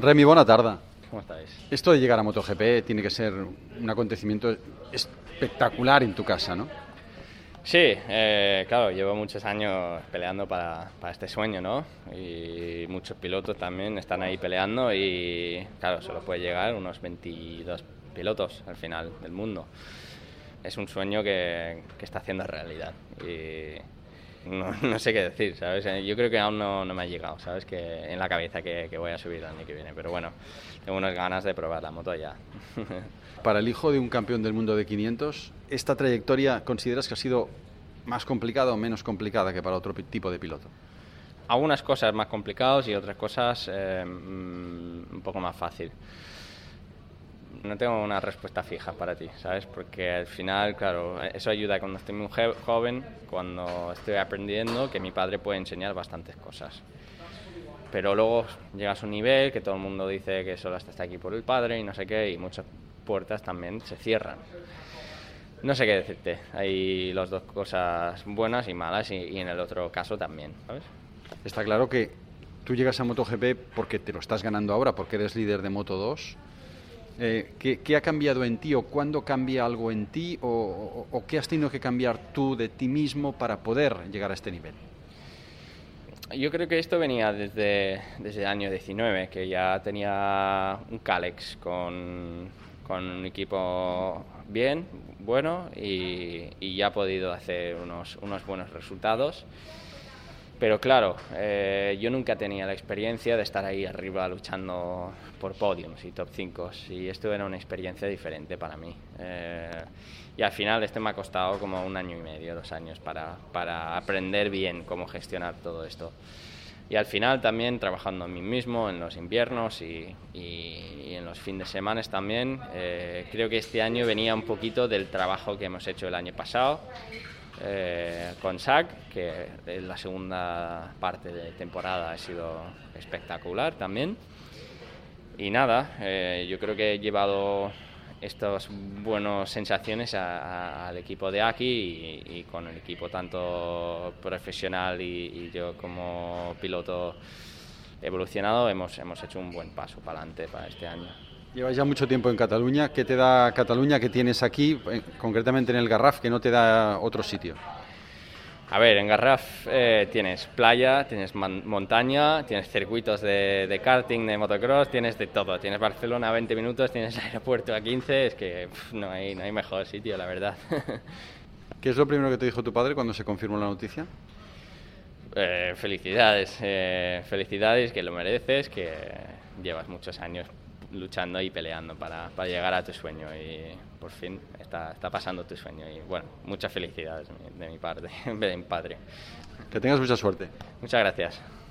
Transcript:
Remy, buena tarde. ¿Cómo estáis? Esto de llegar a MotoGP tiene que ser un acontecimiento espectacular en tu casa, ¿no? Sí, eh, claro, llevo muchos años peleando para, para, este sueño, ¿no? Y muchos pilotos también están ahí peleando y, claro, solo puede llegar unos 22 pilotos al final del mundo. Es un sueño que, que está haciendo realidad y no, no, sé qué decir, ¿sabes? Yo creo que aún no, no, me ha llegado, ¿sabes? Que en la cabeza que, que voy a subir el año que viene, pero bueno, tengo unas ganas de probar la moto ya. Para el hijo de un campeón del mundo de 500, ¿esta trayectoria consideras que ha sido más complicada o menos complicada que para otro tipo de piloto? Algunas cosas más complicadas y otras cosas eh, un poco más fácil. No tengo una respuesta fija para ti, ¿sabes? Porque al final, claro, eso ayuda cuando estoy muy joven, cuando estoy aprendiendo, que mi padre puede enseñar bastantes cosas. Pero luego llegas a un nivel que todo el mundo dice que solo está aquí por el padre y no sé qué, y muchas puertas también se cierran. No sé qué decirte. Hay las dos cosas buenas y malas y, y, en el otro caso también, ¿sabes? Está claro que tú llegas a MotoGP porque te lo estás ganando ahora, porque eres líder de Moto 2. Eh, ¿qué, ¿qué, ha cambiado en ti o cuándo cambia algo en ti o, o, o, qué has tenido que cambiar tú de ti mismo para poder llegar a este nivel? Yo creo que esto venía desde, desde el año 19, que ya tenía un Calex con, con un equipo bien, bueno, y, y ya ha podido hacer unos, unos buenos resultados. Pero claro, eh, yo nunca tenía la experiencia de estar ahí arriba luchando por podiums y top 5 y esto era una experiencia diferente para mí. Eh, y al final este me ha costado como un año y medio, dos años para, para aprender bien cómo gestionar todo esto. Y al final también trabajando en mí mismo, en los inviernos y, y, y en los fines de semana también, eh, creo que este año venía un poquito del trabajo que hemos hecho el año pasado eh, con SAC, que en la segunda parte de temporada ha sido espectacular también. Y nada, eh, yo creo que he llevado estas buenas sensaciones a, a, al equipo de aquí y, y, con el equipo tanto profesional y, y, yo como piloto evolucionado hemos, hemos hecho un buen paso para adelante para este año. Llevas ya mucho tiempo en Cataluña. ¿Qué te da Cataluña que tienes aquí, concretamente en el Garraf, que no te da otro sitio? A ver, en Garraf eh, tienes playa, tienes montaña, tienes circuitos de, de, karting, de motocross, tienes de todo. Tienes Barcelona a 20 minutos, tienes aeropuerto a 15, es que pff, no, hay, no hay mejor sitio, la verdad. ¿Qué es lo primero que te dijo tu padre cuando se confirmó la noticia? Eh, felicidades, eh, felicidades, que lo mereces, que llevas muchos años luchando y peleando para, para, llegar a tu sueño y por fin está, está pasando tu sueño y bueno, muchas felicidades de mi parte, de mi padre. Que tengas mucha suerte. Muchas gracias.